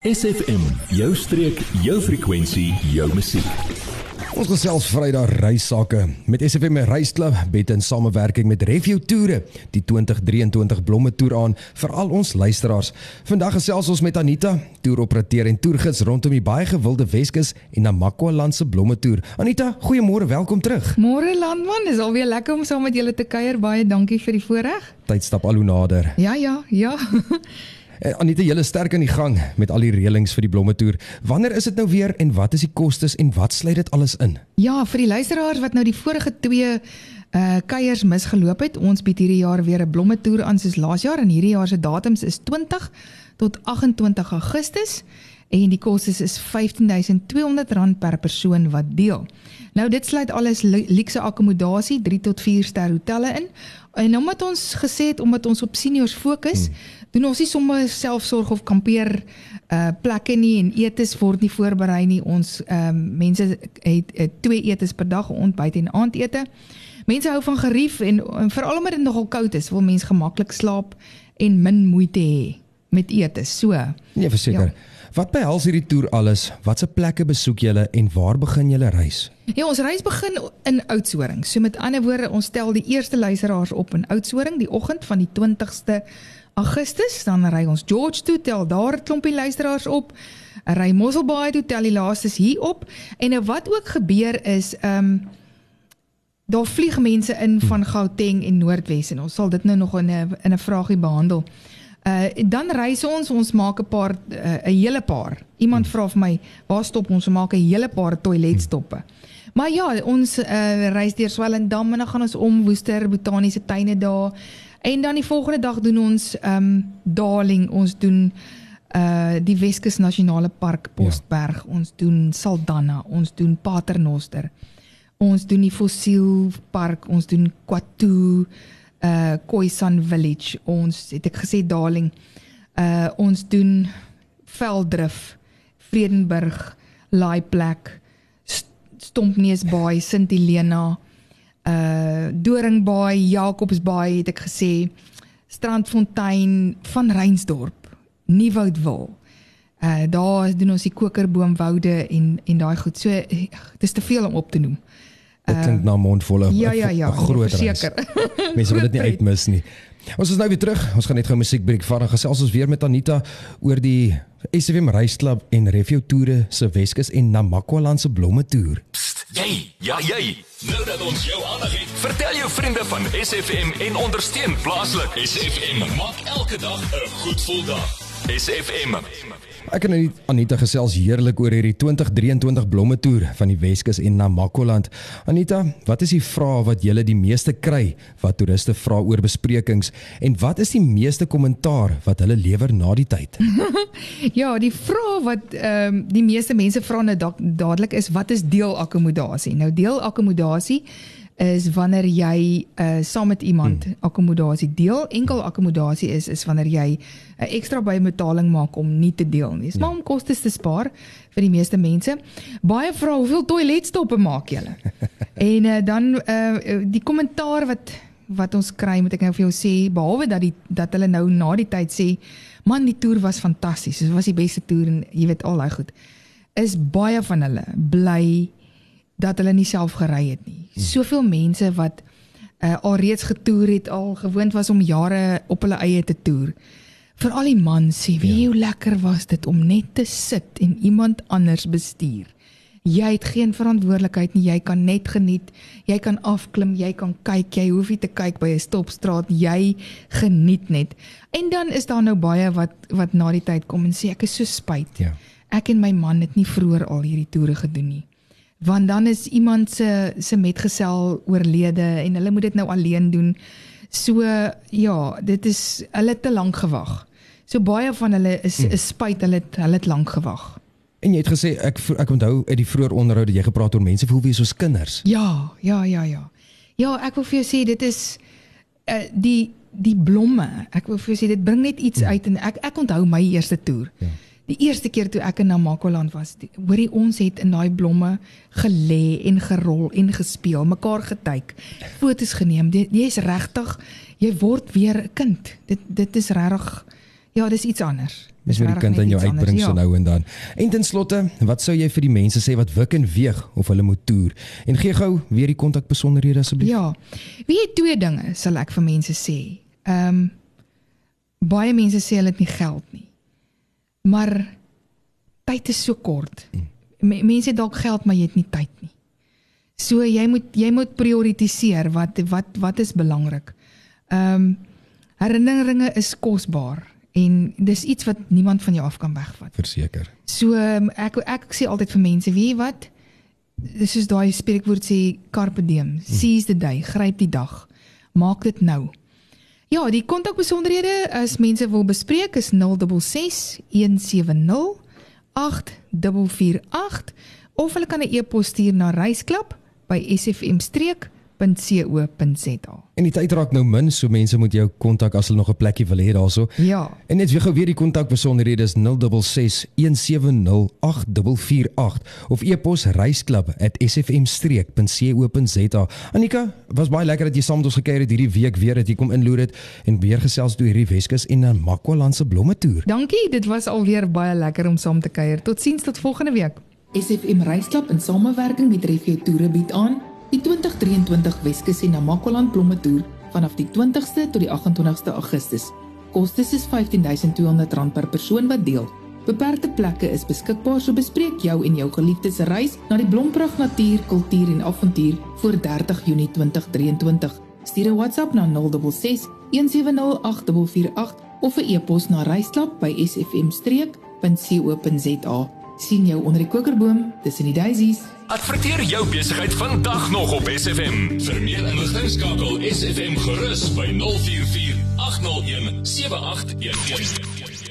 SFM, jou streek, jou frekwensie, jou musiek. Ons gesels Vrydag reissake met SFM Reisklub bet in samewerking met Review Toere die 2023 blomme toer aan vir al ons luisteraars. Vandag gesels ons met Anita, toeroperateur en toergids rondom die baie gewilde Weskus en Namakwa-land se blomme toer. Anita, goeiemôre, welkom terug. Môre landman, is alweer lekker om saam met julle te kuier. Baie dankie vir die voorreg. Tyd stap al hoe nader. Ja, ja, ja. Eh, Anita, julle sterk aan die gang met al die reëlings vir die blomme toer. Wanneer is dit nou weer en wat is die kostes en wat sluit dit alles in? ja, vir die luisteraars wat nou die vorige twee uh kuiers misgeloop het, ons bied hierdie jaar weer 'n blomme toer aan soos laas jaar en hierdie jaar se datums is 20 tot 28 Augustus en die kostes is R15200 per persoon wat deel. Nou dit sluit alles lu- luukse akkommodasie, 3 tot 4 ster hotelle in. En omdat ons gesê het omdat ons op seniors fokus, hmm. Doen ons nie sommer selfsorg of kampeer uh plekke nie en etes word nie voorberei nie. Ons ehm um, mense het, het twee etes per dag, ontbyt en aandete. Mense hou van gerief en, en veral omdat dit nogal koud is, wil mense gemaklik slaap en min moeite hê met etes. So, Nee, verseker. Ja. Wat behels hierdie toer alles? Watse plekke besoek julle en waar begin julle reis? Ja, ons reis begin in Oudtshoorn. So met ander woorde, ons stel die eerste luisteraars op in Oudtshoorn die oggend van die 20ste Augustus, dan ry ons George toe, tel daar 'n klompie luisteraars op. Ry Mosselbaai toe, tel die laastes hier op. En nou wat ook gebeur is, ehm um, daar vlieg mense in van Gauteng en Noordwes en ons sal dit nou nog in 'n in 'n vraagie behandel. Uh dan reis ons, ons maak 'n paar uh, 'n hele paar. Iemand vra vir my, waar stop ons? Ons maak 'n hele paar toiletstoppe. Maar ja, ons uh, reis deur Swellendam en dan gaan ons om Woester Botaniese Tuine daar. En dan die volgende dag doen ons ehm um, Darling, ons doen uh die Weskus Nasionale Park Postberg, ja. ons doen Saldanha, ons doen Paternoster. Ons doen die Fossielpark, ons doen Kwatu, uh Khoisan Village, ons het ek gesê Darling. Uh ons doen Veldrif, Vredenburg, Laaiplek, St- Stompneusbaai, Sint Helena, uh Doringbaai, Jacobsbaai het ek gesê, Strandfontein, Van Reinsdorp, Nieuwoudtwil. Uh daar doen ons die kokerboomwoude en en daai goed. So dis te veel om op te noem. Dit klink na mondvolle Ja ja ja, 'n groot reis. Mense wil dit nie uitmis nie. Ons is nou weer terug. Ons gaan net gou 'n musiekbreek vat en gesels ons weer met Anita oor die SFM Reisklub en Review Toere se Weskus en Namakwa-land se blomme toer. Jy, ja jy. Nou dat ons jou aandag het, vertel jou vriende van SFM en ondersteun plaaslik. SFM maak elke dag 'n goed gevoel dag. SFM. Ek en Anita gesels heerlik oor hierdie 2023 blomme toer van die Weskus en Namakwa-land. Anita, wat is die vrae wat julle die meeste kry wat toeriste vra oor besprekings en wat is die meeste kommentaar wat hulle lewer na die tyd? Ja, die vraag wat ehm um, die meeste mense vra nou da dadelik is wat is deelakkommodasie? Nou deelakkommodasie is wanneer jy uh saam met iemand hmm. akkommodasie deel. Enkel akkommodasie is is wanneer jy 'n ekstra bybetaling maak om nie te deel nie. Dis maar om kostes te spaar vir die meeste mense. Baie vra hoeveel toiletstoppe maak julle? en uh, dan uh die kommentaar wat wat ons kry, moet ek nou vir jou sê, behalwe dat die dat hulle nou na die tyd sê, man, die toer was fantasties. Dit was die beste toer en jy weet al daai goed. Is baie van hulle bly dat hulle nie self gery het nie. Soveel mense wat uh, al reeds getoer het, al gewoond was om jare op hulle eie te toer. Veral die man sê, "Wie ja. hoe lekker was dit om net te sit en iemand anders bestuur." Jy het geen verantwoordelikheid nie. Jy kan net geniet. Jy kan afklim, jy kan kyk. Jy hoef nie te kyk by 'n stopstraat. Jy geniet net. En dan is daar nou baie wat wat na die tyd kom en sê ek is so spyt. Ja. Ek en my man het nie vroeër al hierdie toere gedoen nie. Want dan is iemand se se metgesel oorlede en hulle moet dit nou alleen doen. So ja, dit is hulle te lank gewag. So baie van hulle is is spyt hulle het, hulle het lank gewag. En jy het gesê ek ek onthou uit die vroeë onderhoud dat jy gepraat oor mense voel wees soos kinders. Ja, ja, ja, ja. Ja, ek wil vir jou sê dit is uh, die die blomme. Ek wil vir jou sê dit bring net iets uit en ek ek onthou my eerste toer. Ja. Die eerste keer toe ek in Namakoland was, die- hoorie ons het in daai blomme gelê en gerol en gespeel, mekaar getyk, fotos geneem. Jy's regtig, jy word weer 'n kind. Dit dit is regtig Ja, dis iets anders. Dis weer die kind aan jou uitbring so ja. nou en dan. En ten slotte, wat sou jy vir die mense sê wat wik en weeg of hulle moet toer? En gee gou weer die kontakbesonderhede asseblief. Ja. Wie het twee dinge sal ek vir mense sê. Ehm um, baie mense sê hulle het nie geld nie. Maar tyd is so kort. Mm. Mense het dalk geld, maar jy het nie tyd nie. So jy moet jy moet prioritiseer wat wat wat is belangrik. Ehm um, herinneringe is kosbaar en dis iets wat niemand van jou af kan wegvat. Verseker. So um, ek ek sê altyd vir mense, weet jy wat? Dis soos daai spreekwoord sê carpe diem, hm. seize the day, gryp die dag. Maak dit nou. Ja, die kontakbesonderhede as mense wil bespreek is 066 170 8448 of hulle kan 'n e-pos stuur na reisklub by sfm-streek www.co.za. En die tyd raak nou min, so mense moet jou kontak as hulle nog 'n plekkie wil hê daarso. Ja. En net weer gou weer die kontak besonderhede is 066 1708448 of e-pos reisklub@sfmstreek.co.za. Anika, was baie lekker dat jy saam met ons gekuier het hierdie week weer dat jy kom inloer het en weer gesels deur hierdie Weskus en na Makwaland se blomme toer. Dankie, dit was alweer baie lekker om saam te kuier. Totsiens tot volgende week. SFM Reisklub in samewerking met Refio Toere bied aan Die 2023 Weskus en Namakoland blomme toer vanaf die 20ste tot die 28ste Augustus. Kostes is R15200 per persoon wat deel. Beperkte plekke is beskikbaar, so bespreek jou en jou geliefdes se reis na die blompragt natuur, kultuur en avontuur voor 30 Junie 2023. Stuur 'n WhatsApp na 066 170 8448 of 'n e-pos na reisklap@sfmstreek.co.za sien jou onder die kokerboom tussen die daisies. Adverteer jou besigheid vandag nog op SFM. Vir meer inligting skakel SFM gerus by 044 801 7811.